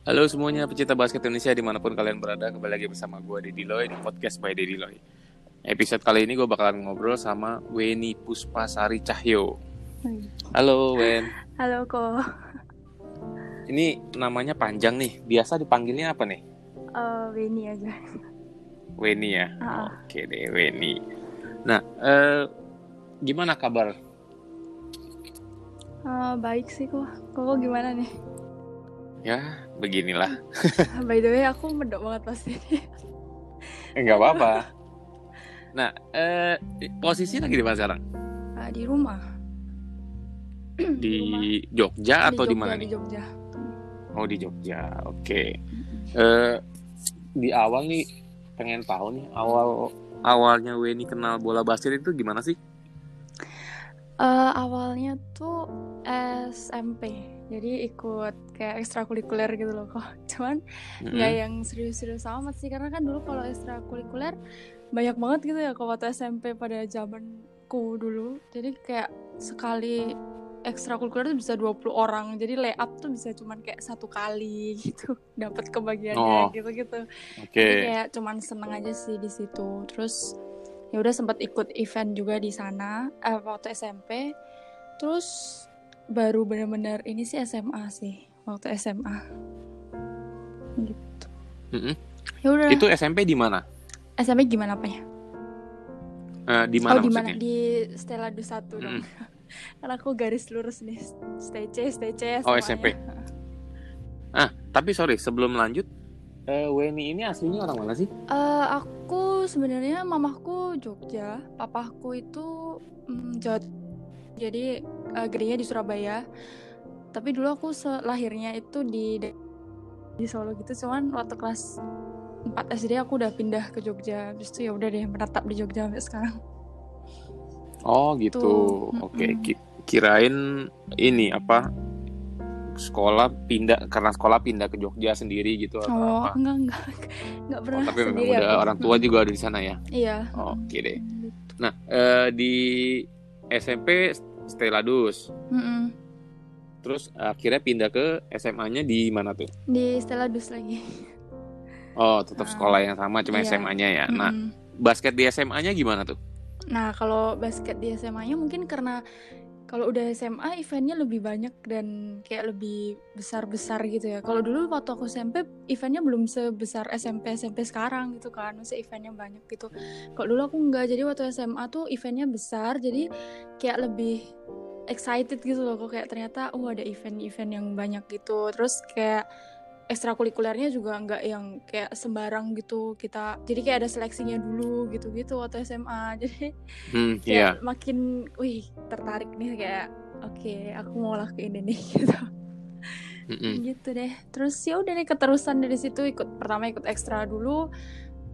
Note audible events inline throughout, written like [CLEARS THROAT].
Halo semuanya pecinta basket Indonesia di mana pun kalian berada Kembali lagi bersama gue Deddy Loy di podcast by Deddy Loy Episode kali ini gue bakalan ngobrol sama Weni Puspasari Cahyo Halo Wen Halo kok. Ini namanya panjang nih Biasa dipanggilnya apa nih? Uh, Weni aja. Weni ya Ah. Oke deh Weni Nah eh, gimana kabar? Uh, baik sih kok. Kok gimana nih? Ya beginilah [LAUGHS] By the way aku medok banget pasti. [LAUGHS] Enggak apa-apa [LAUGHS] Nah eh, posisi lagi di mana sekarang? Uh, di rumah. [CLEARS THROAT] Di rumah. Jogja atau di mana Di nih? Jogja. Oh di Jogja, oke. Eh di awal nih pengen tahu nih awal awalnya Weni kenal bola basket itu gimana sih? Uh, awalnya tuh SMP. Jadi ikut kayak ekstrakurikuler gitu loh kok. [LAUGHS] Cuman nggak yang serius-serius amat sih karena kan dulu kalau ekstrakurikuler banyak banget gitu ya kalau waktu SMP pada zamanku dulu. Jadi kayak sekali ekstrakurikuler tuh bisa 20 orang. Jadi layup tuh bisa cuman kayak satu kali [LAUGHS] gitu dapat Oh. kebagiannya gitu-gitu. Oke. Jadi kayak cuman seneng aja sih di situ. Terus ya udah sempat ikut event juga di sana eh, waktu SMP. Terus baru benar-benar ini sih SMA sih waktu SMA. Gitu. Mm-mm. Ya udah. Itu SMP di mana? SMP gimana apanya? Eh, di mana oh di mana? Di Stella Du 1 dong. Karena aku garis lurus nih. Stay C, stay C Oh. SMP. Ah, tapi sorry sebelum lanjut, eh, Weni ini aslinya orang mana sih? Eh, aku sebenarnya mamahku Jogja, papaku itu mm, Jawa. Jadi eh, gedenya di Surabaya. Tapi dulu aku lahirnya itu di di Solo gitu. Cuman waktu kelas 4 SD aku udah pindah ke Jogja. Habis itu ya udah deh menetap di Jogja sampai sekarang. Oh gitu. Tuh, Oke, mm-mm. ki- kirain ini apa? Sekolah pindah karena sekolah pindah ke Jogja sendiri gitu atau Oh, apa? enggak enggak. Enggak Oh, pernah tapi memang sendiri udah aku. orang tua juga ada di sana ya. Iya. Oke deh. Gitu. Nah, eh, di SMP Stella Dus. Mm-mm. Terus akhirnya pindah ke SMA-nya di mana tuh? Di Stella Dus lagi. Oh, tetap Ah, sekolah yang sama, cuma iya. SMA-nya ya. Nah, Mm-mm. basket di SMA-nya gimana tuh? Nah, kalau basket di SMA-nya mungkin karena kalau udah SMA eventnya lebih banyak dan kayak lebih besar-besar gitu ya. Kalau dulu waktu aku SMP eventnya belum sebesar SMP SMP sekarang gitu kan. Masih eventnya banyak gitu. Kalau dulu aku enggak. Jadi waktu SMA tuh eventnya besar. Jadi kayak lebih excited gitu loh. Kok kayak ternyata oh ada event-event yang banyak gitu. Terus kayak ekstrakurikulernya juga nggak yang kayak sembarang gitu kita jadi kayak ada seleksinya dulu gitu-gitu waktu SMA [LAUGHS] jadi Hmm, iya. kayak makin wih tertarik nih kayak oke aku mau lakuin ini [LAUGHS] gitu. Mm-mm. gitu deh. Terus ya udah deh keterusan dari situ ikut pertama ikut ekstra dulu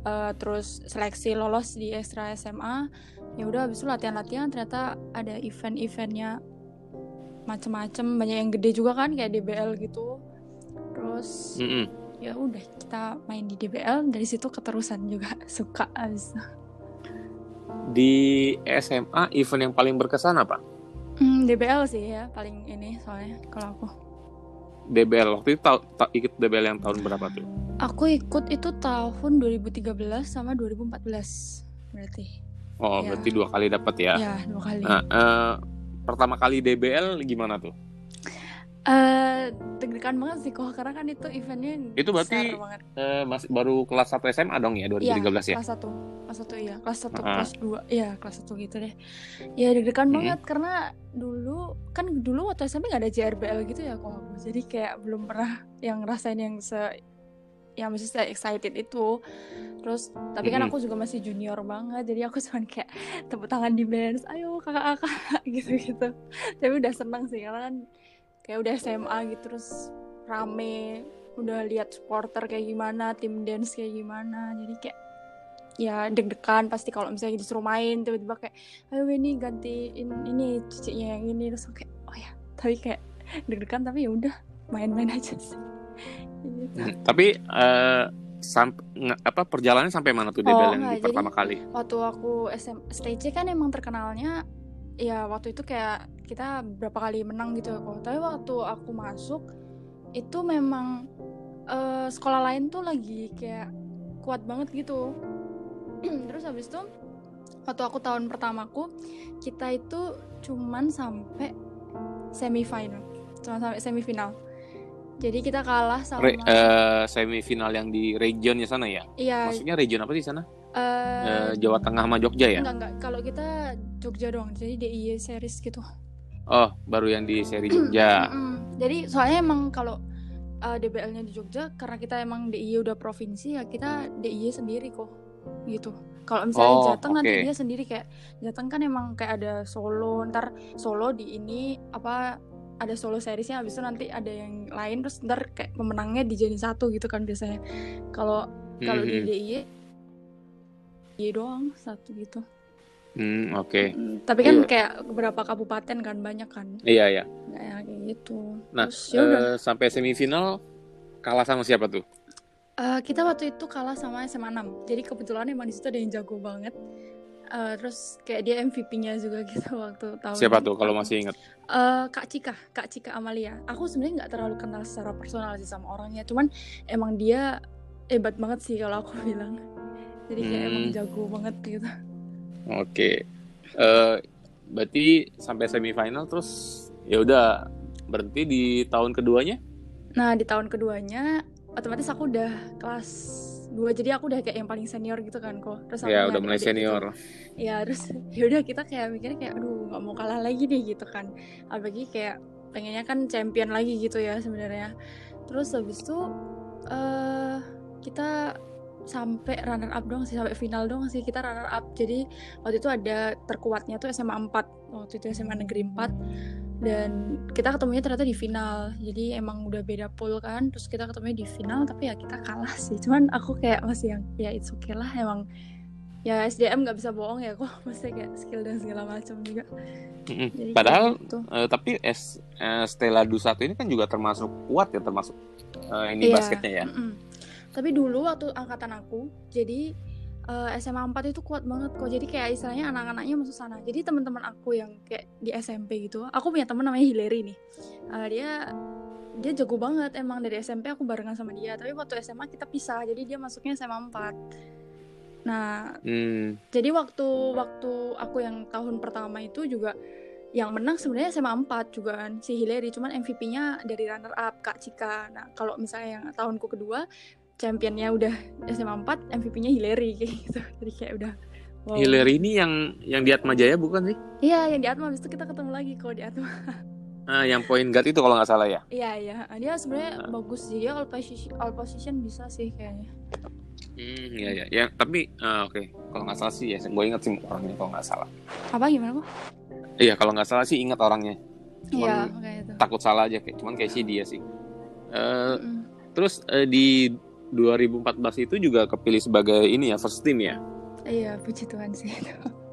eh, terus seleksi lolos di ekstra SMA ya udah habis itu latihan-latihan ternyata ada event-eventnya macem-macem banyak yang gede juga kan kayak DBL gitu terus Mm-mm. ya udah kita main di DBL dari situ keterusan juga [LAUGHS] suka abis itu. Di SMA event yang paling berkesan apa? Hmm, DBL sih ya paling ini soalnya kalau aku DBL waktu itu tau, ta- ikut DBL yang tahun berapa tuh? Aku ikut itu tahun 2013 sama 2014 berarti. Oh, Iya. berarti dua kali dapat ya. Ya, dua kali. Nah, eh, pertama kali DBL gimana tuh? Eh, deg-degan banget sih kok karena kan itu eventnya Itu berarti banget. Eh, masih baru kelas 1 SMA dong ya 2013 ya? Kelas 1. Kelas 1 iya, kelas 1, Ah. kelas 2. Iya, kelas 1 gitu deh. Ya deg-degan Mhm. banget karena dulu kan dulu waktu SMP nggak ada JRBL gitu ya kok. Jadi kayak belum pernah yang ngerasain yang se yang masih se excited itu. Terus tapi kan Mhm. aku juga masih junior banget. Jadi aku [LAUGHS] cuman kayak tepuk tangan di bench, ayo kakak-kakak [LAUGHS] gitu-gitu. Tapi udah seneng sih karena kan kayak udah SMA gitu terus rame udah lihat supporter kayak gimana tim dance kayak gimana jadi kayak ya deg-degan pasti kalau misalnya disuruh main tiba-tiba kayak ayo ini gantiin ini cicinya yang ini terus kayak oh ya tapi kayak deg-degan tapi ya udah main-main aja sih Gitu. Hmm, Tapi eh, sampai apa perjalanannya sampai mana tuh Oh, DBL yang enggak, di pertama kali? waktu aku SM STC kan emang terkenalnya ya waktu itu kayak kita berapa kali menang gitu ya kok. Tapi waktu aku masuk itu memang uh, sekolah lain tuh lagi kayak kuat banget gitu. [CLEARS THROAT] Terus habis itu waktu aku tahun pertamaku kita itu cuman sampai semifinal. Cuma sampai semifinal. Jadi kita kalah sama Re, uh, semifinal yang di regionnya sana ya? Iya. Maksudnya region apa di sana? Uh, uh, Jawa Tengah sama Jogja ya? Enggak enggak. Kalau kita Jogja doang jadi DIY series gitu oh baru yang di seri Jogja. jadi soalnya emang kalau uh, DBL-nya di Jogja karena kita emang DIY udah provinsi ya kita DIY sendiri kok gitu. Kalau misalnya oh, Jateng okay. nanti dia sendiri kayak Jateng kan emang kayak ada Solo ntar Solo di ini apa ada solo seriesnya habis itu nanti ada yang lain terus ntar kayak pemenangnya dijadiin satu gitu kan biasanya. Kalau kalau mm -hmm. di DIY iya doang satu gitu Hmm, oke. Okay. tapi kan iya. kayak beberapa kabupaten kan banyak kan. Iya, iya. Kayak gitu. Nah, Terus, uh, sampai semifinal kalah sama siapa tuh? Uh, kita waktu itu kalah sama SMA 6. Jadi kebetulan emang di situ ada yang jago banget. Uh, terus kayak dia MVP-nya juga [LAUGHS] gitu waktu tahun Siapa tuh kalau masih ingat? Uh, Kak Cika, Kak Cika Amalia. Aku sebenarnya nggak terlalu kenal secara personal sih sama orangnya, cuman emang dia hebat banget sih kalau aku [LAUGHS] bilang. Jadi kayak hmm. emang jago banget gitu. Oke. Okay. Uh, berarti sampai semifinal terus ya udah berhenti di tahun keduanya? Nah, di tahun keduanya otomatis aku udah kelas 2 jadi aku udah kayak yang paling senior gitu kan kok terus aku ya udah mulai senior gitu. ya terus [LAUGHS] ya udah kita kayak mikirnya kayak aduh nggak mau kalah lagi nih gitu kan apalagi kayak pengennya kan champion lagi gitu ya sebenarnya terus habis itu uh, kita sampai runner up dong sih sampai final dong sih kita runner up jadi waktu itu ada terkuatnya tuh SMA 4 waktu itu SMA negeri 4 dan kita ketemunya ternyata di final jadi emang udah beda pool kan terus kita ketemunya di final tapi ya kita kalah sih cuman aku kayak masih yang ya it's okay lah emang ya SDM nggak bisa bohong ya kok [LAUGHS] masih kayak skill dan segala macam juga mm-hmm. Jadi padahal gitu. uh, tapi S uh, Stella satu ini kan juga termasuk kuat ya termasuk uh, ini yeah. basketnya ya mm-hmm. Tapi dulu waktu angkatan aku jadi uh, SMA 4 itu kuat banget kok. Jadi kayak istilahnya anak-anaknya masuk sana. Jadi teman-teman aku yang kayak di SMP gitu aku punya teman namanya Hillary nih. Uh, dia dia jago banget emang. Dari SMP aku barengan sama dia. Tapi waktu SMA kita pisah jadi dia masuknya SMA 4 nah hmm. jadi waktu waktu aku yang tahun pertama itu juga yang menang sebenarnya SMA 4 juga kan si Hillary cuman MVP-nya dari runner up Kak Cika. Nah kalau misalnya yang tahunku kedua championnya udah SMA 4 MVP-nya Hillary kayak gitu [LAUGHS] jadi kayak udah wow. Hillary ini yang yang di Atma Jaya bukan sih iya yang di Atma habis itu kita ketemu lagi kalau di Atma [LAUGHS] Ah, yang point guard itu kalau nggak salah ya? Iya iya, dia sebenarnya nah. bagus sih dia all position, all position bisa sih kayaknya. Hmm, iya iya, ya tapi uh, oke, okay. kalau nggak salah sih ya, gue ingat sih orangnya kalau nggak salah. Apa gimana kok? Iya kalau nggak salah sih ingat orangnya. Iya, okay, itu. takut salah aja kayak, cuman kayak sih dia sih. Uh, mm. Terus uh, di 2014 itu juga kepilih sebagai ini ya first team ya. Iya, puji Tuhan sih [LAUGHS]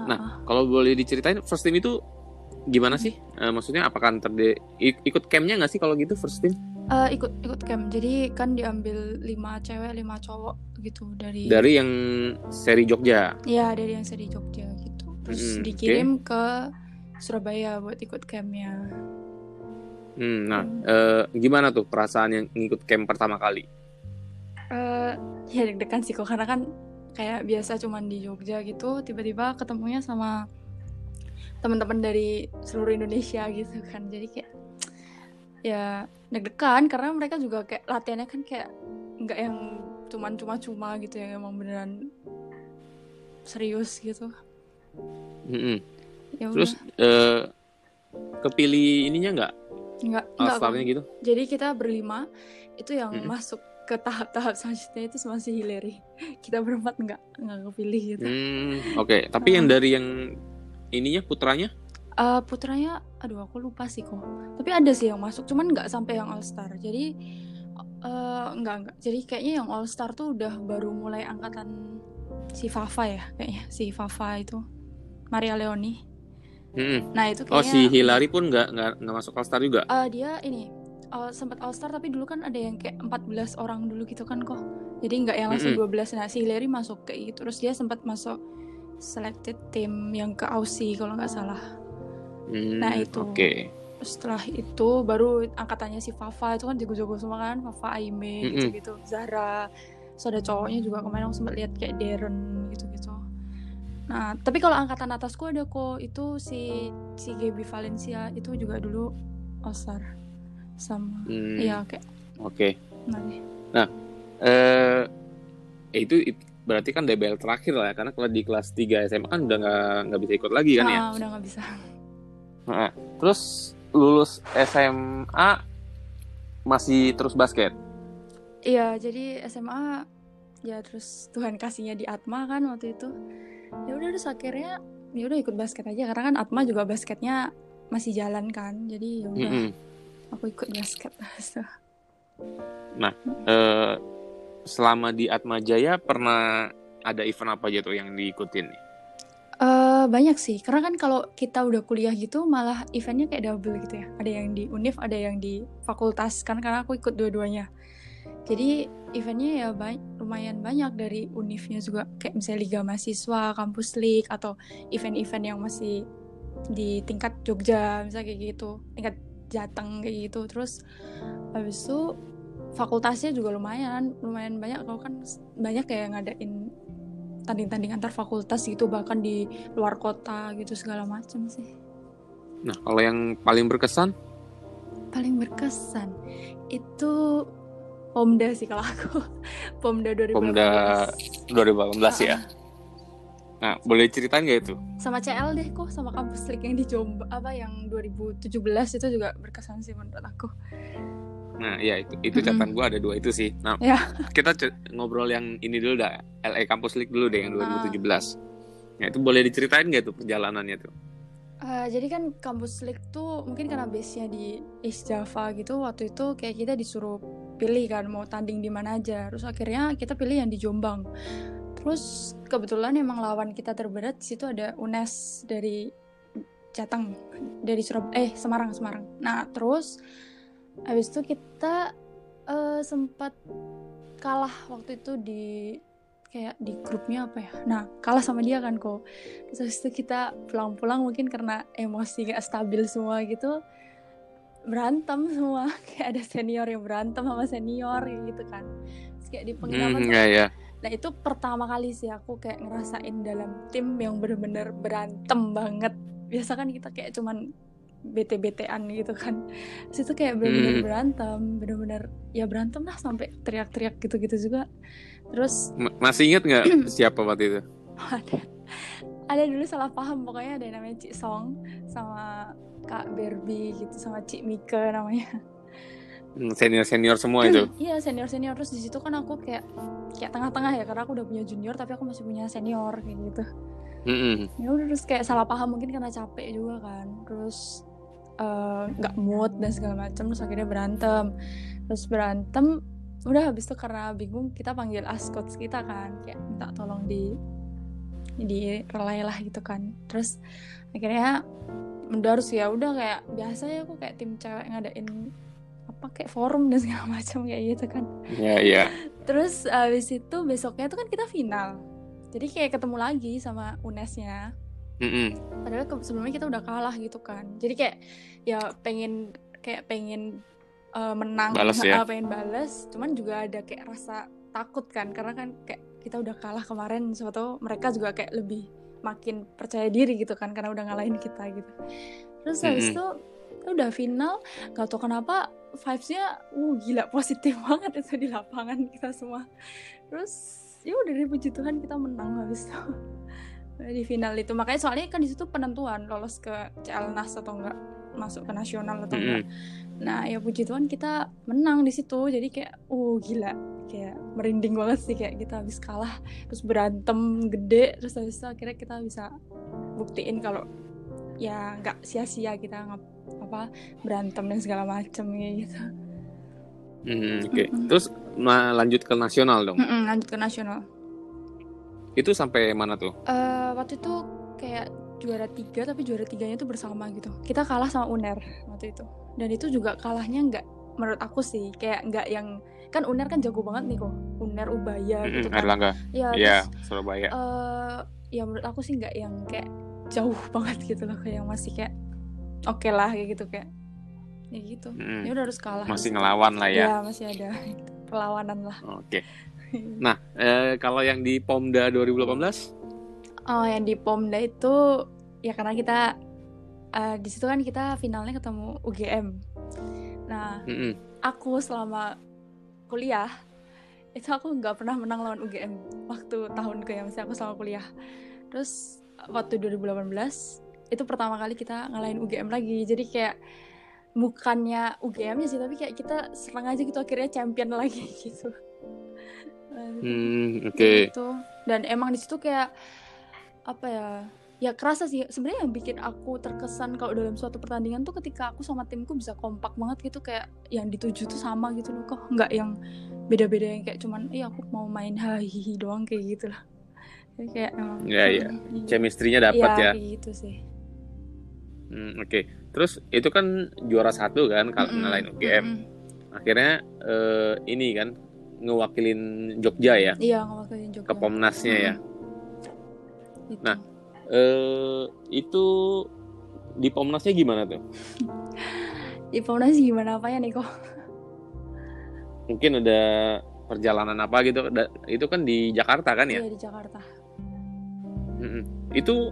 Nah, kalau boleh diceritain first team itu gimana sih? Uh, maksudnya apakah terde ikut campnya nggak sih kalau gitu first team? Uh, ikut ikut camp. Jadi kan diambil lima cewek, lima cowok gitu dari dari yang seri Jogja. Iya, dari yang seri Jogja gitu. Terus hmm, dikirim okay. ke Surabaya buat ikut campnya. Hmm, nah, hmm. Uh, gimana tuh perasaan yang ngikut camp pertama kali? Uh, ya deg-degan sih kok. Karena kan kayak biasa cuman di Jogja gitu tiba-tiba ketemunya sama teman-teman dari seluruh Indonesia gitu kan. Jadi kayak ya deg-degan. Karena mereka juga kayak latihannya kan kayak nggak yang cuman cuma-cuma gitu ya emang beneran serius gitu. Mm-hmm. ya terus uh, kepilih ininya nggak? Nggak nggak gitu? Jadi kita berlima itu yang mm-hmm. masuk ke tahap-tahap selanjutnya itu masih Hillary [LAUGHS] kita berempat nggak nggak kepilih gitu. Hmm, oke. Okay. tapi uh, yang dari yang ininya putranya? Uh, putranya aduh aku lupa sih kok. Tapi ada sih yang masuk cuman nggak sampai yang All Star jadi uh, nggak nggak. Jadi kayaknya yang All Star tuh udah baru mulai angkatan si Fafa ya kayaknya. Si Fafa itu. Maria Leoni. Hmm. nah itu kayaknya oh si Hillary pun nggak nggak masuk All Star juga? Uh, dia ini uh, sempat All Star tapi dulu kan ada yang kayak 14 orang dulu gitu kan kok. Jadi nggak yang langsung mm -hmm. 12. Nah, si Hillary masuk kayak gitu. Terus dia sempat masuk selected team yang ke Aussie kalau nggak salah. Mm, nah, itu. Okay. setelah itu baru angkatannya si Fafa itu kan jago-jago semua kan Fafa Aime gitu-gitu Zara so ada cowoknya juga kemarin aku sempat lihat kayak Darren gitu-gitu nah tapi kalau angkatan atasku ada kok itu si si Gaby Valencia itu juga dulu Oscar sama Hmm, iya kayak Oke. nah deh. Eh itu it- berarti kan DBL terakhir lah ya karena kalau di kelas 3 SMA kan udah nggak nggak bisa ikut lagi kan ya. Ah, udah nggak bisa Heeh. Terus lulus SMA masih terus basket. Iya, jadi SMA ya terus Tuhan kasihnya di Atma kan waktu itu. Ya udah terus akhirnya ya udah ikut basket aja karena kan Atma juga basketnya masih jalan kan. Jadi ya udah Mm-mm. Aku ikut basket. [LAUGHS] So, Eh, selama di Atma Jaya pernah ada event apa aja tuh yang diikutin nih? eh, banyak sih, karena kan kalau kita udah kuliah gitu malah eventnya kayak double gitu ya. Ada yang di univ, ada yang di fakultas kan karena aku ikut dua-duanya. Jadi eventnya ya ba- lumayan banyak dari univnya juga kayak misalnya liga mahasiswa, kampus league atau event-event yang masih di tingkat Jogja misalnya kayak gitu, tingkat Jateng kayak gitu. Terus habis itu fakultasnya juga lumayan, lumayan banyak. Kalau kan banyak ya ngadain tanding-tanding antar fakultas gitu bahkan di luar kota gitu segala macam sih. Nah, kalau yang paling berkesan Paling berkesan itu Pomda sih kalau aku. [LAUGHS] Pomda 2018. Pomda 2018 ya. Ah, Nah, boleh ceritain nggak itu? sama CL deh kok sama kampus League yang di Jombang apa yang 2017 itu juga berkesan sih menurut aku. Nah, ya itu itu catatan gua ada dua itu sih. Nah, Ya. kita ngobrol yang ini dulu dah, LA Campus League dulu deh yang Ah. 2017. Nah, itu boleh diceritain nggak tuh perjalanannya tuh? Eh, jadi kan kampus League tuh mungkin karena base-nya di East Java gitu waktu itu kayak kita disuruh pilih kan mau tanding di mana aja. Terus akhirnya kita pilih yang di Jombang. Terus kebetulan emang lawan kita terberat di situ ada UNES dari Jateng dari Surab eh Semarang Semarang. Nah terus habis itu kita eh, sempat kalah waktu itu di kayak di grupnya apa ya nah kalah sama dia kan kok terus habis itu kita pulang-pulang mungkin karena emosi gak stabil semua gitu berantem semua [LAUGHS] kayak ada senior yang berantem sama senior gitu kan terus kayak di penginapan Hmm, tuh ya ya. Nah itu pertama kali sih aku kayak ngerasain dalam tim yang bener-bener berantem banget. Biasa kan kita kayak cuman bete-betean gitu kan. Terus itu kayak bener-bener Hmm. berantem, bener-bener ya berantem lah sampai teriak-teriak gitu-gitu juga. Terus Ma- Masih inget nggak [CLEARS THROAT] siapa waktu itu? ada, ada dulu salah paham pokoknya ada yang namanya Cik Song sama Kak Barbie gitu sama Cik Mika namanya. Senior senior semua itu. [CLEARS THROAT] Iya senior senior terus di situ kan aku kayak kayak tengah-tengah ya karena aku udah punya junior tapi aku masih punya senior kayak gitu. Mm-mm. ya udah terus kayak salah paham mungkin karena capek juga kan terus eh, nggak mood dan segala macam terus akhirnya berantem terus berantem udah habis itu karena bingung kita panggil askots kita kan kayak minta tolong di di relay lah gitu kan terus akhirnya udah harus ya udah kayak biasa ya aku kayak tim cewek ngadain apa kayak forum dan segala [LAUGHS] macam kayak gitu kan Ya ya. Terus abis itu besoknya tuh kan kita final. Jadi kayak ketemu lagi sama UNES-nya. Mm-mm. Padahal ke- sebelumnya kita udah kalah gitu kan. Jadi kayak ya pengen kayak pengen uh, menang, Bales [LAUGHS] ya? uh, pengen bales. Cuman juga ada kayak rasa takut kan karena kan kayak kita udah kalah kemarin. Siapa tahu mereka juga kayak lebih makin percaya diri gitu kan karena udah ngalahin kita gitu. Terus habis Mm-mm. itu udah final, gak tau kenapa vibes-nya uh gila positif [LAUGHS] banget itu di lapangan kita semua. Terus ya udah dari puji Tuhan kita menang habis itu [LAUGHS] di final itu. Makanya soalnya kan di situ penentuan lolos ke CLNAS atau enggak masuk ke nasional atau enggak. Nah, ya puji Tuhan kita menang di situ. Jadi kayak uh gila, kayak merinding banget sih kayak kita habis kalah terus berantem gede terus habis itu akhirnya kita bisa buktiin kalau ya nggak sia-sia kita apa berantem dan segala macem gitu. Mm, Oke. Mm-mm. Terus nah, lanjut ke nasional dong. Mm-mm, lanjut ke nasional. Itu sampai mana tuh? Eh waktu itu kayak juara tiga tapi juara tiganya tuh bersama gitu. Kita kalah sama UNER waktu itu. Dan itu juga kalahnya nggak menurut aku sih kayak nggak yang kan UNER kan jago banget nih kok. UNER Ubaya gitu Mm-mm, kan. Erlangga. Ya, Ya, terus Surabaya. eh ya menurut aku sih nggak yang kayak jauh [LAUGHS] banget gitu loh kayak yang masih kayak oke lah kayak gitu kayak ya gitu Mm-mm. ya udah harus kalah Masih ngelawan lah ya. ya masih ada [LAUGHS] perlawanan lah Oke. [LAUGHS] Nah, eh, kalau yang di Pomda 2018? oh yang di Pomda itu ya karena kita eh, di situ kan kita finalnya ketemu UGM nah Mm-mm. aku selama kuliah itu aku nggak pernah menang lawan UGM waktu tahun ke yang aku selama kuliah terus waktu 2018 itu pertama kali kita ngalahin UGM lagi. Jadi kayak bukannya UGM-nya sih tapi kayak kita serang aja gitu akhirnya champion [LAUGHS] lagi gitu. Hmm, oke. gitu. Dan emang di situ kayak apa ya ya kerasa sih. Sebenarnya yang bikin aku terkesan kalau dalam suatu pertandingan tuh ketika aku sama timku bisa kompak banget gitu kayak yang dituju tuh sama gitu loh. Kok nggak yang beda-beda yang kayak cuman iya aku mau main hahihi doang kayak gitu lah. Kayak emang iya. Hmm, Chemistry-nya dapat ya. kayak gitu sih Hmm, oke. Terus itu kan juara satu kan kalau Mm-mm, ngalahin UGM. mm-mm. Akhirnya eh, ini kan ngewakilin Jogja ya iya ngewakilin Jogja ke Pomnasnya ya. Gitu. Nah. Eh itu di Pomnasnya gimana tuh? [LAUGHS] di Pomnas gimana apanya nih kok Mungkin ada perjalanan apa gitu? Itu kan di Jakarta kan ya? iya di Jakarta Mm-mm. Itu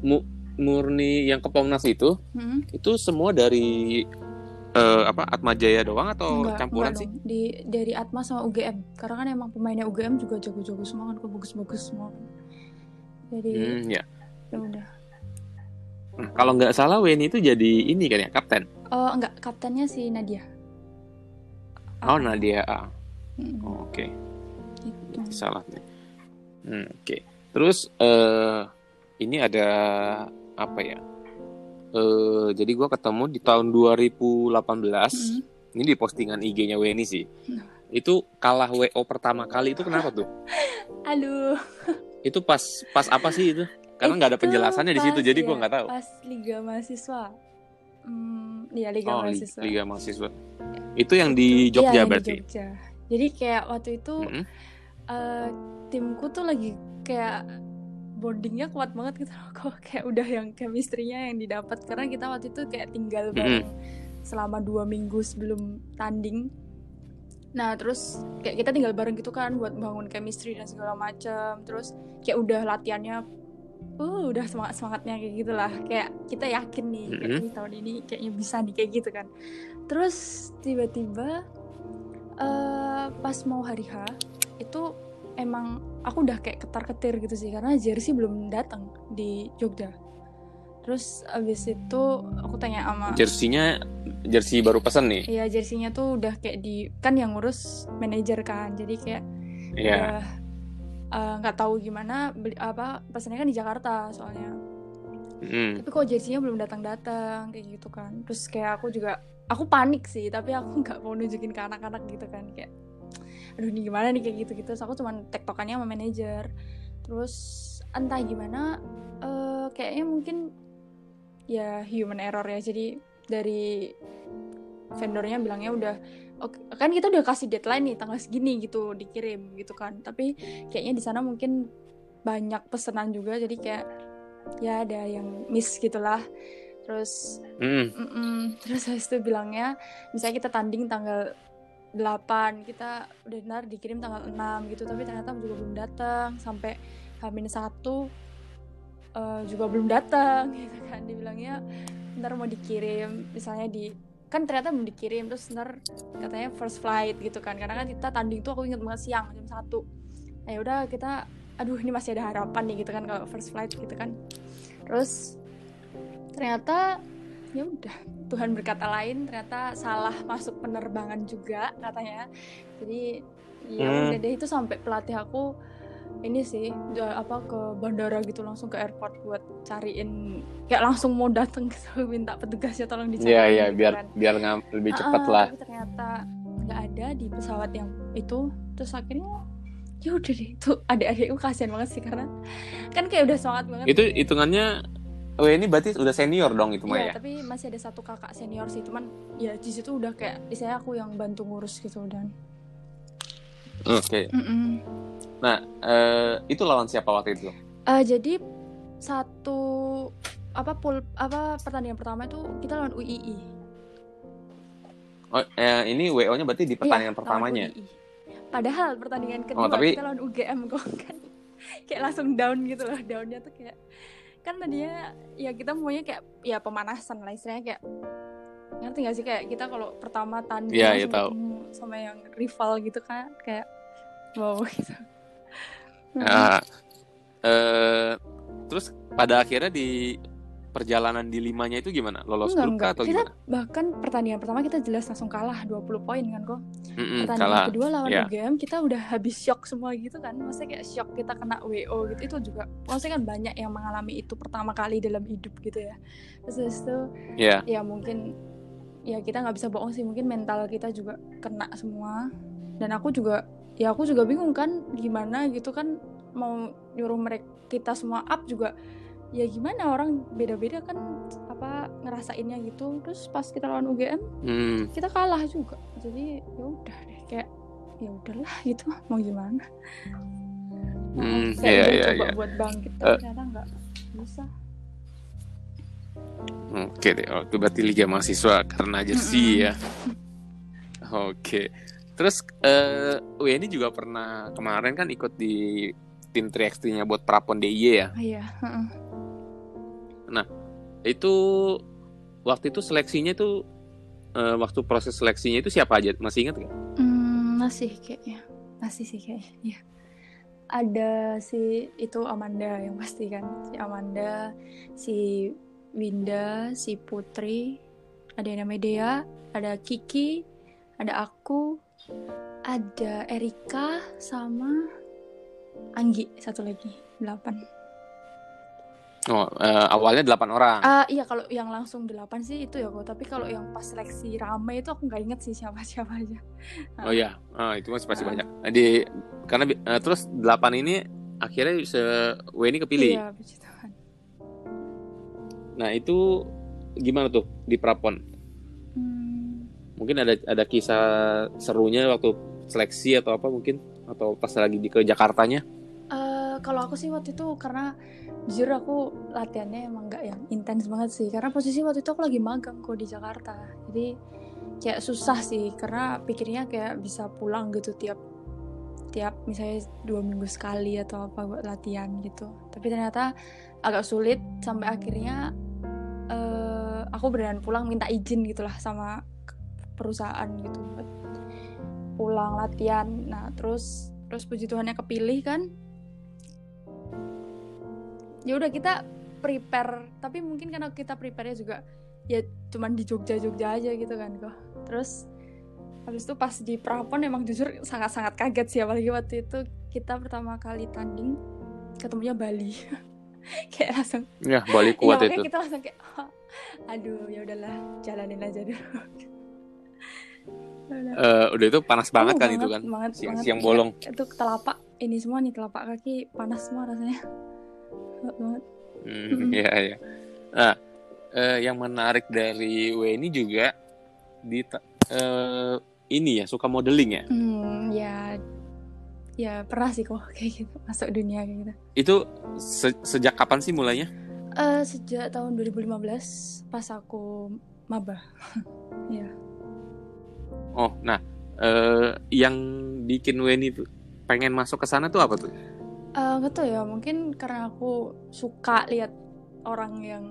mu- murni yang ke Pomnas itu Mm-mm. itu semua dari eh, apa Atma Jaya doang atau Enggak, campuran enggak sih? dong. Di dari Atma sama UGM. Karena kan emang pemainnya UGM juga jago-jago semua kan, bagus-bagus semua. Jadi Hmm, ya. ya udah. Nah, kalau nggak salah Weni itu jadi ini kan ya kapten. Oh, enggak, kaptennya si Nadia. Oh Nadia. Ah. Mm, Oh, Oke, gitu. salah nih. Hmm, Oke. Terus eh ini ada apa ya? Eh jadi gua ketemu di tahun 2018. Mm. Ini di postingan IG-nya Weni sih. Nah. Itu kalah WO pertama kali itu kenapa tuh? [LAUGHS] Aduh. Itu pas pas apa sih itu? Karena nggak ada penjelasannya di situ, pas- jadi ya, gua nggak tahu. Pas Liga Mahasiswa. Hmm, iya Liga Oh, Mahasiswa. Liga Mahasiswa. Itu yang di Itu- Jogja iya, yang di berarti. Jogja. Jadi kayak waktu itu Mm-mm. eh, timku tuh lagi kayak bondingnya kuat banget gitu loh. [LAUGHS] Kok kayak udah yang chemistry-nya yang didapat. Karena kita waktu itu kayak tinggal bareng selama dua minggu sebelum tanding. Nah terus kayak kita tinggal bareng gitu kan buat bangun chemistry dan segala macam terus kayak udah latihannya uh udah semangat semangatnya kayak gitulah. Kayak kita yakin nih kayak Mm-mm. "Ih, tahun ini kayaknya bisa nih kayak gitu kan. Terus tiba-tiba eh pas mau hari H itu emang aku udah kayak ketar-ketir gitu sih karena jersey belum datang di Jogja terus abis itu aku tanya sama Jersinya jersey baru pesan nih. Iya jersinya tuh udah kayak di kan yang ngurus manajer kan jadi kayak Iya. udah eh, nggak tahu gimana beli apa pesannya kan di Jakarta soalnya Mm. tapi kok jersinya belum datang-datang kayak gitu kan terus kayak aku juga aku panik sih tapi aku [LAUGHS] nggak mau nunjukin ke anak-anak gitu kan kayak aduh ini gimana nih kayak gitu gitu terus aku cuman tektokannya sama manajer. Terus entah gimana eh, kayaknya mungkin ya human error ya. Jadi dari vendornya bilangnya udah oke kan kita udah kasih deadline nih tanggal segini gitu dikirim gitu kan. Tapi kayaknya di sana mungkin banyak pesanan juga. Jadi kayak ya ada yang miss gitulah. Terus Mm. terus habis itu bilangnya misalnya kita tanding tanggal 8 kita udah benar dikirim tanggal 6 gitu tapi ternyata juga belum datang sampai Hamin satu eh, juga belum datang [LAUGHS] gitu kan. Dibilangnya ntar mau dikirim misalnya di kan ternyata belum dikirim terus ntar katanya first flight gitu kan. Karena kan kita tanding tuh aku inget banget siang jam satu. Nah udah kita aduh ini masih ada harapan nih gitu kan kalau first flight gitu kan. Terus ternyata ya udah Tuhan berkata lain ternyata salah masuk penerbangan juga katanya jadi ya Hmm. udah deh itu sampai pelatih aku ini sih apa ke bandara gitu langsung ke airport buat cariin kayak langsung mau datang gitu minta petugasnya tolong Iya iya gitu biar kan. biar ngam- lebih cepat Ah, lah. ternyata nggak ada di pesawat yang itu terus akhirnya ya udah deh itu adik-adikku kasihan banget sih karena kan kayak udah semangat banget Itu hitungannya Oh ini berarti udah senior dong itu mah Iya, ya. tapi masih ada satu kakak senior sih, cuman ya di situ udah kayak istilahnya aku yang bantu ngurus gitu dan. Oke. Mm-mm. Nah eh, itu lawan siapa waktu itu? Eh, jadi satu apa pul apa pertandingan pertama itu kita lawan UII. Oh, eh, ini WO-nya berarti di pertandingan Iya, pertamanya. lawan UI. Padahal pertandingan kedua Oh, tapi- kita lawan UGM [LAUGHS] kok kan kayak langsung down gitu loh. Downnya tuh kayak kan tadinya ya kita maunya kayak ya pemanasan lah istilahnya kayak ngerti gak sih kayak kita kalau pertama tanding Iya, iya, langsung tahu. sama yang rival gitu kan kayak wow [LAUGHS] gitu. Ah, eh, terus pada akhirnya di perjalanan di limanya itu gimana? Lolos enggak grup enggak atau kita gimana? bahkan pertandingan pertama kita jelas langsung kalah 20 poin kan kok Mm-mm, pertandingan kalah. kedua lawan ya. UGM kita udah habis shock semua gitu kan maksudnya kayak shock kita kena WO gitu itu juga maksudnya kan banyak yang mengalami itu pertama kali dalam hidup gitu ya terus itu Ya. ya mungkin ya kita nggak bisa bohong sih mungkin mental kita juga kena semua dan aku juga ya aku juga bingung kan gimana gitu kan mau nyuruh mereka kita semua up juga ya gimana orang beda-beda kan apa ngerasainnya gitu terus pas kita lawan UGM Hmm, kita kalah juga jadi ya udah deh kayak ya udahlah gitu [LAUGHS] mau gimana Hmm, kayak iya, udah iya, coba iya. buat bangkit tapi ternyata nggak bisa Oke deh, oh, itu berarti Liga Mahasiswa karena jersey ya. Oke. Terus eh WNI juga pernah kemarin kan ikut di tim 3x3-nya buat Prapon DIY ya. Iya heeh. Itu waktu itu seleksinya itu eh, waktu proses seleksinya itu siapa aja? Masih ingat nggak? Hmm, masih kayaknya masih sih kayaknya iya ada si itu Amanda yang pasti kan si Amanda si Winda si Putri ada yang namanya Dea ada Kiki ada aku ada Erika sama Anggi satu lagi delapan Oh, eh, awalnya 8 orang. Ah iya kalau yang langsung delapan sih itu ya kok tapi kalau yang pas seleksi rame itu aku nggak inget sih siapa siapa aja Oh iya, ah, itu masih pasti Ah. banyak. Nah, di karena eh, terus 8 ini akhirnya se WNI kepilih. iya puji Tuhan Nah, itu gimana tuh di Prapon? Hmm, Mungkin ada ada kisah serunya waktu seleksi atau apa mungkin atau pas lagi di ke Jakartanya? Eh, kalau aku sih waktu itu karena jujur aku latihannya emang nggak yang intens banget sih karena posisi waktu itu aku lagi magang kok di Jakarta. Jadi kayak susah sih karena pikirnya kayak bisa pulang gitu tiap tiap misalnya dua minggu sekali atau apa buat latihan gitu. Tapi ternyata agak sulit sampai akhirnya eh, aku beneran pulang minta izin gitulah sama perusahaan gitu pulang latihan. Nah terus terus puji Tuhannya kepilih kan ya udah kita prepare tapi mungkin karena kita prepare juga ya cuman di Jogja Jogja aja gitu kan kok terus habis itu pas di Prapon emang jujur sangat-sangat kaget sih apalagi waktu itu kita pertama kali tanding ketemunya Bali [LAUGHS] kayak langsung Ya, Bali iya kuat makanya itu. kita langsung kayak "Oh, aduh ya udahlah jalanin aja dulu [LAUGHS] Udah. Eh, udah itu panas banget Oh, kan itu kan. banget, Siang- banget. siang Iya, bolong. itu telapak ini semua nih telapak kaki panas semua rasanya Banget Hmm, Mm-mm. iya iya. Nah, eh, yang menarik dari WNI juga di eh, ini ya suka modeling ya. Hmm, ya, ya pernah sih kok [LAUGHS] kayak gitu masuk dunia kayak gitu. Itu se- sejak kapan sih mulainya? Eh sejak tahun 2015 pas aku maba. [LAUGHS] ya. Oh, nah eh, yang bikin tuh pengen masuk ke sana tuh apa tuh? Eh nggak tahu ya, mungkin karena aku suka lihat orang yang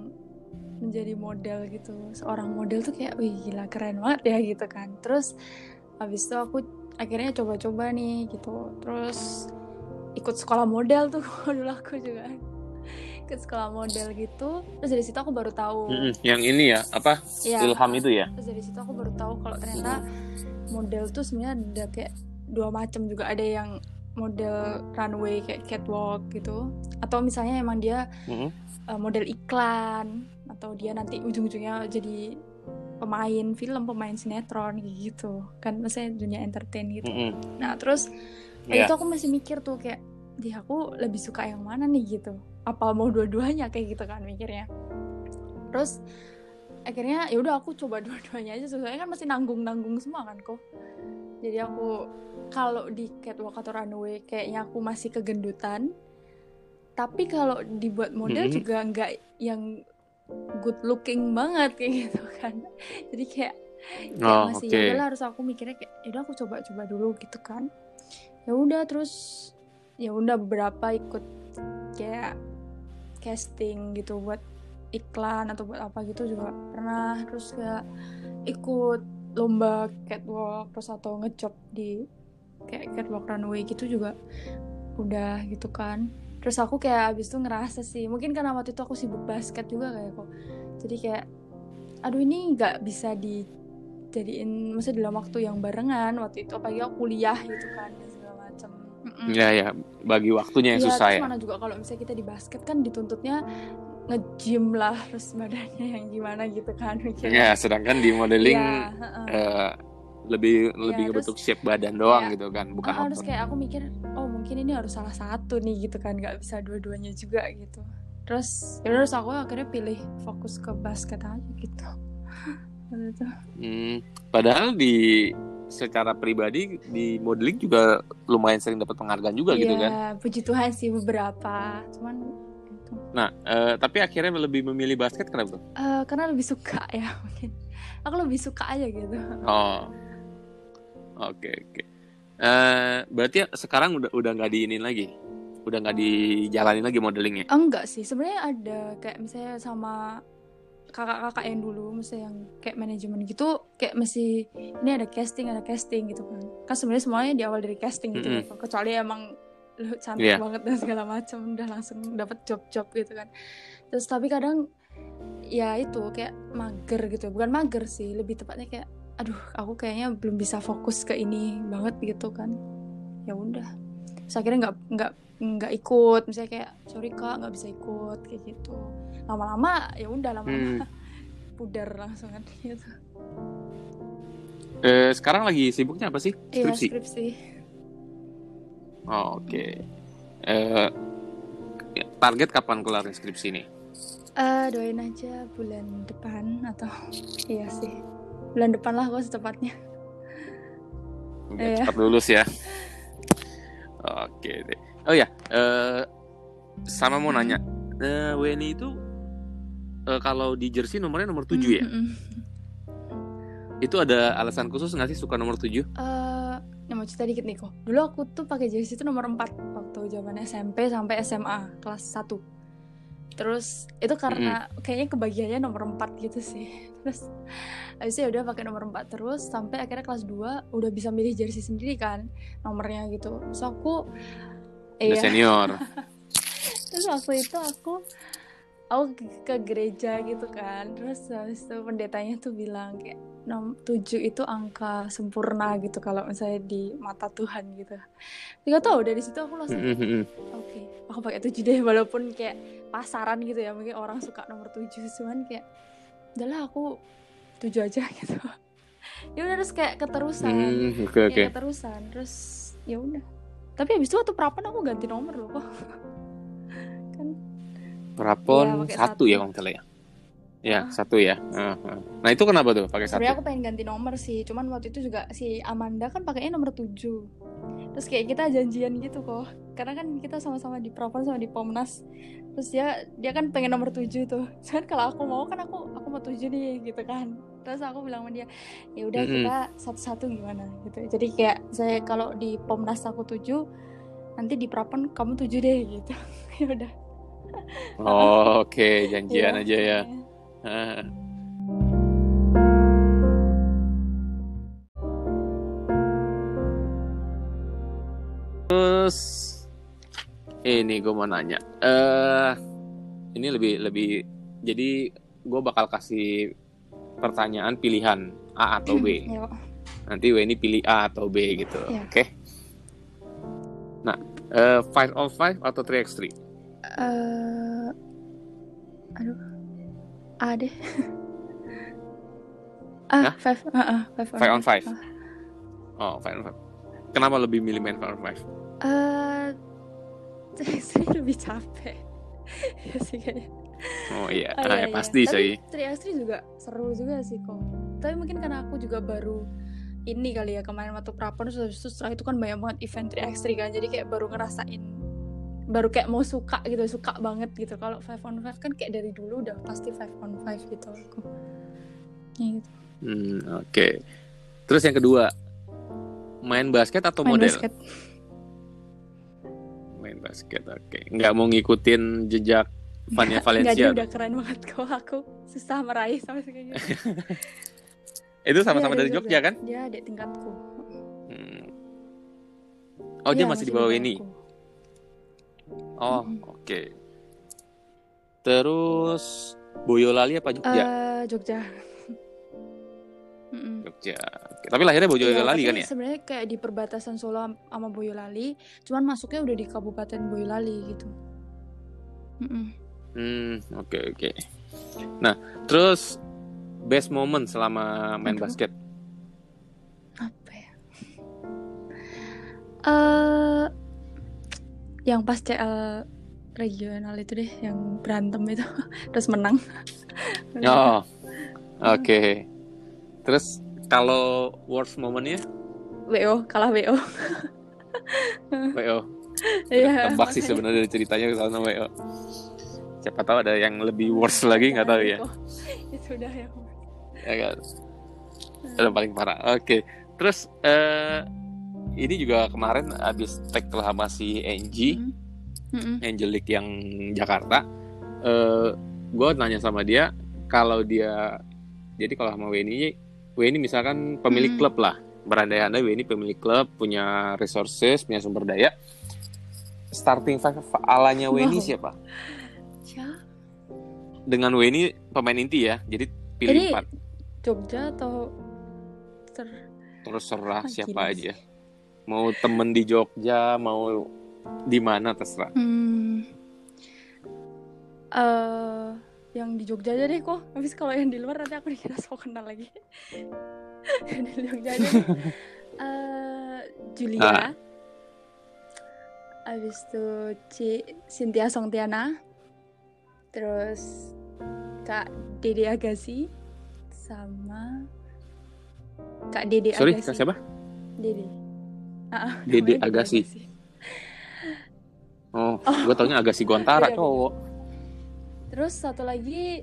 menjadi model gitu. Seorang model tuh kayak, wih gila keren banget ya gitu kan. Terus habis itu aku akhirnya coba-coba nih gitu. Terus ikut sekolah model tuh [LAUGHS] dulu aku juga ikut sekolah model gitu. Terus dari situ aku baru tahu. Yang ini ya apa? Iya. Ilham itu ya? terus dari situ aku baru tahu kalau ternyata model tuh sebenarnya ada kayak dua macam juga ada yang model runway kayak catwalk gitu. Atau misalnya emang dia Mm-mm. uh, model iklan atau dia nanti ujung-ujungnya jadi pemain film pemain sinetron gitu. Kan maksudnya dunia entertain gitu. Mm-mm. nah terus Iya. itu aku masih mikir tuh kayak di aku lebih suka yang mana nih? gitu. Apa mau dua-duanya? Kayak gitu kan mikirnya. Terus akhirnya ya udah aku coba [LAUGHS] dua-duanya aja. Soalnya kan masih nanggung-nanggung semua kan kok jadi aku kalau di catwalk atau runway kayaknya aku masih kegendutan tapi kalau dibuat model Mhm. juga nggak yang good looking banget kayak gitu kan jadi kayak kayak Oh, masih oke. ya harus aku mikirnya kayak ya udah aku coba-coba dulu gitu kan ya udah terus ya udah beberapa ikut kayak casting gitu buat iklan atau buat apa gitu juga pernah terus kayak ikut lomba catwalk terus atau ngejob di kayak catwalk runway gitu juga udah gitu kan terus aku kayak abis itu ngerasa sih mungkin karena waktu itu aku sibuk basket juga kayak kok jadi kayak aduh ini nggak bisa dijadiin maksudnya dalam waktu yang barengan waktu itu apalagi aku kuliah gitu kan dan segala macam Mm-mm. Ya ya, bagi waktunya yang Iya, susah terus ya. mana juga kalau misalnya kita di basket kan dituntutnya nge-gym lah terus badannya yang gimana gitu kan [LAUGHS] Ya, sedangkan di modeling Iya, heeh. eh, lebih lebih terus- ngebentuk shape badan doang Iya. gitu kan, bukan Ah, terus otot. kayak aku mikir oh mungkin ini harus salah satu nih gitu kan nggak bisa dua-duanya juga gitu terus ya terus aku akhirnya pilih fokus ke basket aja gitu. [LAUGHS] Hmm, padahal di secara pribadi di modeling juga lumayan sering dapat penghargaan juga gitu kan. Iya, puji Tuhan sih beberapa cuman itu Nah, eh, tapi akhirnya lebih memilih basket kenapa? Eh, karena lebih suka [LAUGHS] ya mungkin aku lebih suka aja gitu Oh, oke oke. Eh, berarti sekarang udah udah nggak diinin lagi, udah nggak dijalanin lagi modelingnya. enggak sih sebenarnya ada kayak misalnya sama kakak-kakak yang dulu misalnya yang kayak manajemen gitu kayak masih ini ada casting ada casting gitu kan kan sebenarnya semuanya di awal dari casting gitu Mm-mm. kan. kecuali emang lu cantik Iya. banget dan segala macam udah langsung dapat job-job gitu kan terus tapi kadang ya itu kayak mager gitu bukan mager sih lebih tepatnya kayak aduh aku kayaknya belum bisa fokus ke ini banget gitu kan ya udah terus akhirnya nggak nggak nggak ikut misalnya kayak sorry kak nggak bisa ikut kayak gitu lama-lama ya udah lama-lama Hmm. [LAUGHS] pudar langsung kan gitu Eh, sekarang lagi sibuknya apa sih? iya Skripsi. skripsi Oh, Oke. Eh, target kapan kelar skripsi ini? Eh doain aja bulan depan atau [LAUGHS] iya sih bulan depan lah kok secepatnya Biar cepat lulus ya. Oke deh. Oh ya, eh, sama mau nanya, eh, Weni itu eh, kalau di jersey nomornya nomor 7 ya? Mm, mm, mm. Itu ada alasan khusus nggak sih suka nomor 7? Yang mau cerita dikit nih kok. Dulu aku tuh pakai jersey itu nomor 4 waktu zaman SMP sampai SMA kelas 1. Terus itu karena kayaknya kebagiannya nomor 4 gitu sih. [LAUGHS] Terus habis itu ya udah pakai nomor 4 terus sampai akhirnya kelas 2 udah bisa milih jersey sendiri kan nomornya gitu. Terus aku Udah iya. senior. [LAUGHS] Terus waktu itu aku aku ke, gereja gitu kan. Terus habis itu pendetanya tuh bilang kayak 7 itu angka sempurna gitu kalau misalnya di mata Tuhan gitu. Tidak tahu dari situ aku langsung Mm, mm, mm. oke, aku pakai 7 deh walaupun kayak pasaran gitu ya. Mungkin orang suka nomor 7 cuman kayak udahlah aku 7 aja [LAUGHS] gitu. ya udah terus kayak keterusan. Hmm, Oke oke. Kayak keterusan. Terus ya udah. Tapi habis itu waktu prapan aku ganti nomor loh kok. [LAUGHS] kan Prapon pakai satu satu. ya kalau salah ya. Ya Ah. satu ya. Ah, ah. Nah itu kenapa tuh pakai Sebenarnya satu? aku pengen ganti nomor sih, cuman waktu itu juga si Amanda kan pakainya nomor 7. Terus kayak kita janjian gitu kok. Karena kan kita sama-sama di Prapan sama di Pomnas. Terus dia dia kan pengen nomor 7 tuh. [LAUGHS] Cuman kalau aku mau kan aku aku mau 7 nih gitu kan. Terus aku bilang sama dia, ya udah Mm-mm. kita satu-satu gimana gitu. Jadi kayak saya kalau di Pomnas aku 7, nanti di Prapan kamu 7 deh gitu. [LAUGHS] ya udah. Oh, Oke janjian Iya. aja ya. Ah. [LAUGHS] Terus ini gue mau nanya. Eh ini lebih lebih jadi gue bakal kasih pertanyaan pilihan A atau B. [CLEARS THROAT] Nanti Weni pilih A atau B gitu. Iya. Oke. Nah, eh, five on five atau 3x3? eh aduh. A deh. [LAUGHS] Hah? ah, five, ah, ah, five, Five on five. Ah. Oh, five on five. Kenapa lebih milih main five on five? Eh, [LAUGHS] saya lebih capek. [LAUGHS] ya sih kayaknya. Oh iya, Oh, Ah, iya, ya, iya. pasti sih. Tapi 3x3 juga seru juga sih kok. Tapi mungkin karena aku juga baru ini kali ya kemarin waktu prapon terus setelah itu kan banyak banget event 3x3 kan jadi kayak baru ngerasain baru kayak mau suka gitu suka banget gitu kalau 5 on 5 kan kayak dari dulu udah pasti 5 on 5 gitu aku gitu. Hmm, oke. Terus yang kedua, main basket atau Main model? basket. Main basket, oke. Nggak mau ngikutin jejak Vania Valencia. udah keren banget kok aku susah meraih sama sekali. [LAUGHS] Itu sama-sama Dia dari Jogja kan? Dia adik tingkatku. Hmm. Oh, dia Iya, masih di bawah ini. bawahku. Oh, oke. Terus Boyolali apa Jogja? Eh, Jogja. Mm-mm. Jogja. Oke. Tapi lahirnya Iya, Boyolali tapi kan ya? Sebenarnya kayak di perbatasan Solo sama Boyolali, cuman masuknya udah di Kabupaten Boyolali gitu. Mm-mm. Hmm, oke oke. Nah, terus best moment selama main Aduh. basket? Apa ya? Eh, yang pas CL regional itu deh, yang berantem itu, [LAUGHS] terus menang. [LAUGHS] Oh, oke. Terus kalau worst momentnya, WO kalah WO. [LAUGHS] WO. Iya. Tebak sih sebenarnya dari ceritanya karena WO. Siapa tahu ada yang lebih worst lagi nggak tahu ya. Itu udah yang Ya kan? Yang paling parah. Oke. Terus eh ini juga kemarin habis tag lah masih Angie, Mm-mm. Angelic yang Jakarta. Eh gue nanya sama dia kalau dia jadi kalau sama Weni, Weni misalkan pemilik Mm. klub lah. Berandai-andai Weni pemilik klub, punya resources, punya sumber daya. Starting five alanya Weni Wow. siapa? Ya, Dengan Weni pemain inti ya. Jadi pilih Jadi empat. Jogja atau ter Terus serah Ah, siapa sih. aja. Mau temen di Jogja, mau di mana terserah. Hmm. Eh, yang di Jogja aja deh kok. Habis kalau yang di luar nanti aku dikira so kenal lagi. [LAUGHS] yang di Jogja aja. Eh, Julia. Ah. Habis itu Ci Cynthia Songtiana. Terus Kak Dede Agassi sama Kak Dede Sorry, Agassi. siapa? Dede. Ah, Dede namanya Agassi. Oh, gue taunya Agassi Gontara beda. cowok. Terus satu lagi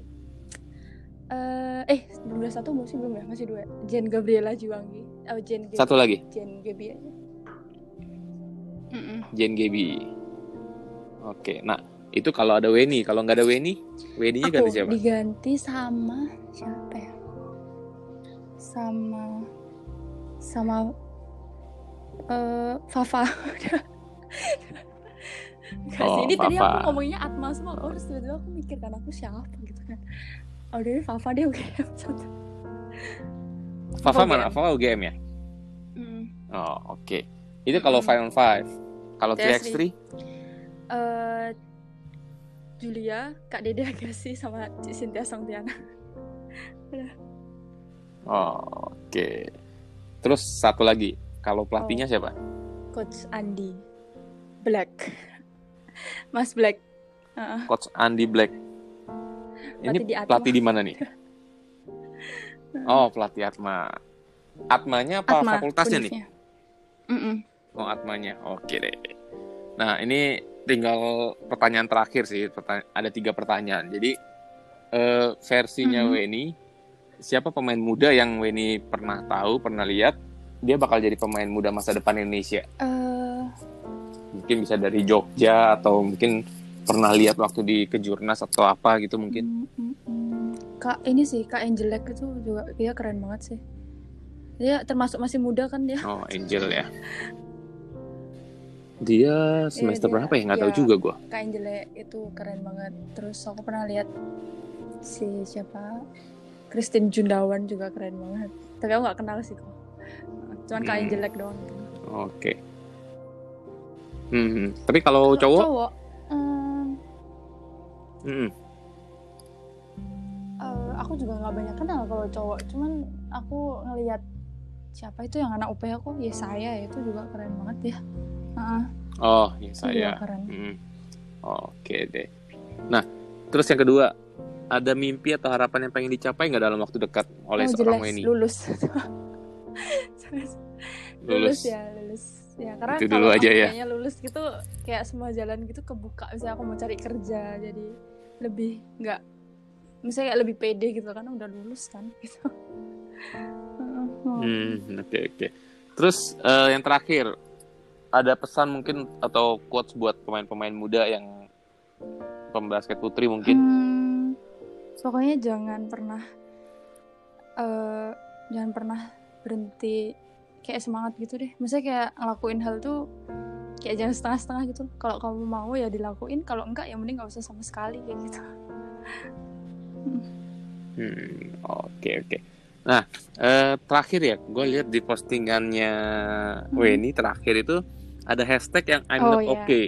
eh eh belum ada satu belum sih belum ya masih dua Jen Gabriela Juwangi oh Jen Gabi, Satu lagi, Jen Gabi aja Mm-mm. Jen Gebi. Oke, nah itu kalau ada Weni, kalau nggak ada Weni, Weni-nya ganti siapa? diganti sama siapa ya sama sama eh Fafa [LAUGHS] Gak sih, Oh, ini tadi Fafa. aku ngomongnya Atma semua oh, terus tiba-tiba aku mikir kan aku siapa gitu kan oh dari Fafa oke satu [LAUGHS] Fafa UGM. mana? Fafa UGM ya? Mm. Oh, oke. Itu kalau Mm-mm. five on five. Kalau Tiga 3x3, eh Julia, Kak Dede Agassi sama Cik Cynthia Songtiana. [LAUGHS] oh, oke. Terus satu lagi, kalau pelatihnya Oh. siapa? Coach Andi Black. [LAUGHS] Mas Black. Heeh. Coach Andy Black. Ini Pelatih di Atma. pelatih di mana nih? [LAUGHS] Oh, pelatih Atma. Atmanya apa Atma, fakultasnya nih? univnya. Mm-mm. Oh, Atmanya. Oke deh. Nah, ini tinggal pertanyaan terakhir sih. Pertanya- ada tiga pertanyaan. Jadi, eh, versinya Mhm. Weni, siapa pemain muda yang Weni pernah tahu, pernah lihat, dia bakal jadi pemain muda masa depan Indonesia? Eh, Mungkin bisa dari Jogja, atau mungkin pernah lihat waktu di Kejurnas atau apa gitu mungkin. mm, mm, mm. Kak ini sih Kak Angelek itu juga dia keren banget sih. Dia termasuk masih muda kan dia. Oh, Angel ya. [LAUGHS] Dia semester dia- berapa ya? Nggak tahu iya. juga gua. Kak Angelek itu keren banget. Terus aku pernah lihat si siapa Christine Jundawan juga keren banget. Tapi aku nggak kenal sih kok. Cuman Hmm. Angelek doang. Oke. Hmm, tapi kalau cowok, Cowok. hmm, hmm, eh, aku juga nggak banyak kenal kalau cowok. Cuman aku ngelihat siapa itu yang anak UPH aku ya saya itu juga keren banget ya. Heeh, oh ya saya. keren. Hmm. Oke deh. Nah, terus yang kedua, ada mimpi atau harapan yang pengen dicapai nggak dalam waktu dekat oleh oh seorang jelas Weni? lulus. [LAUGHS] lulus. Lulus. ya lulus. Ya karena Itu dulu aja ya. lulus gitu kayak semua jalan gitu kebuka. Misalnya aku mau cari kerja jadi lebih nggak misalnya kayak lebih pede gitu kan udah lulus kan [LAUGHS] gitu hmm oke okay, oke okay. terus uh, yang terakhir ada pesan mungkin atau quotes buat pemain-pemain muda yang pembasket putri mungkin hmm, pokoknya jangan pernah uh, jangan pernah berhenti kayak semangat gitu deh misalnya kayak ngelakuin hal tuh kayak jangan setengah-setengah gitu kalau kamu mau ya dilakuin kalau enggak ya mending nggak usah sama sekali kayak gitu [LAUGHS] hmm oke okay, oke okay. nah eh, terakhir ya gue lihat di postingannya hmm. Weni terakhir itu ada hashtag yang I'm oh, not yeah. okay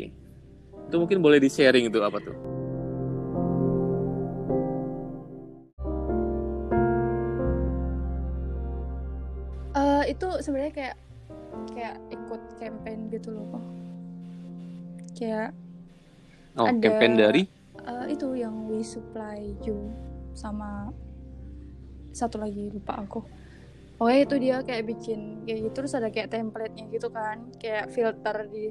itu mungkin boleh di sharing itu apa tuh itu sebenarnya kayak kayak ikut campaign gitu loh kayak oh, ada campaign dari? uh, itu yang we supply you sama satu lagi lupa aku. Pokoknya itu dia kayak bikin kayak gitu terus ada kayak template-nya gitu kan kayak filter di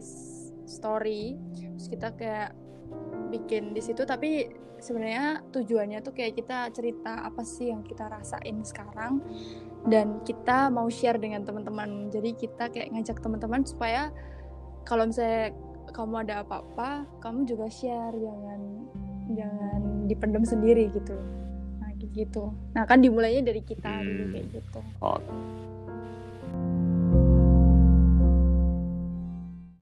story. Terus kita kayak bikin di situ tapi sebenarnya tujuannya tuh kayak kita cerita apa sih yang kita rasain sekarang dan kita mau share dengan teman-teman. Jadi kita kayak ngajak teman-teman supaya kalau misalnya kamu ada apa-apa kamu juga share. Jangan jangan dipendam sendiri gitu. Nah gitu. Nah kan dimulainya dari kita hmm. dulu kayak gitu. Oh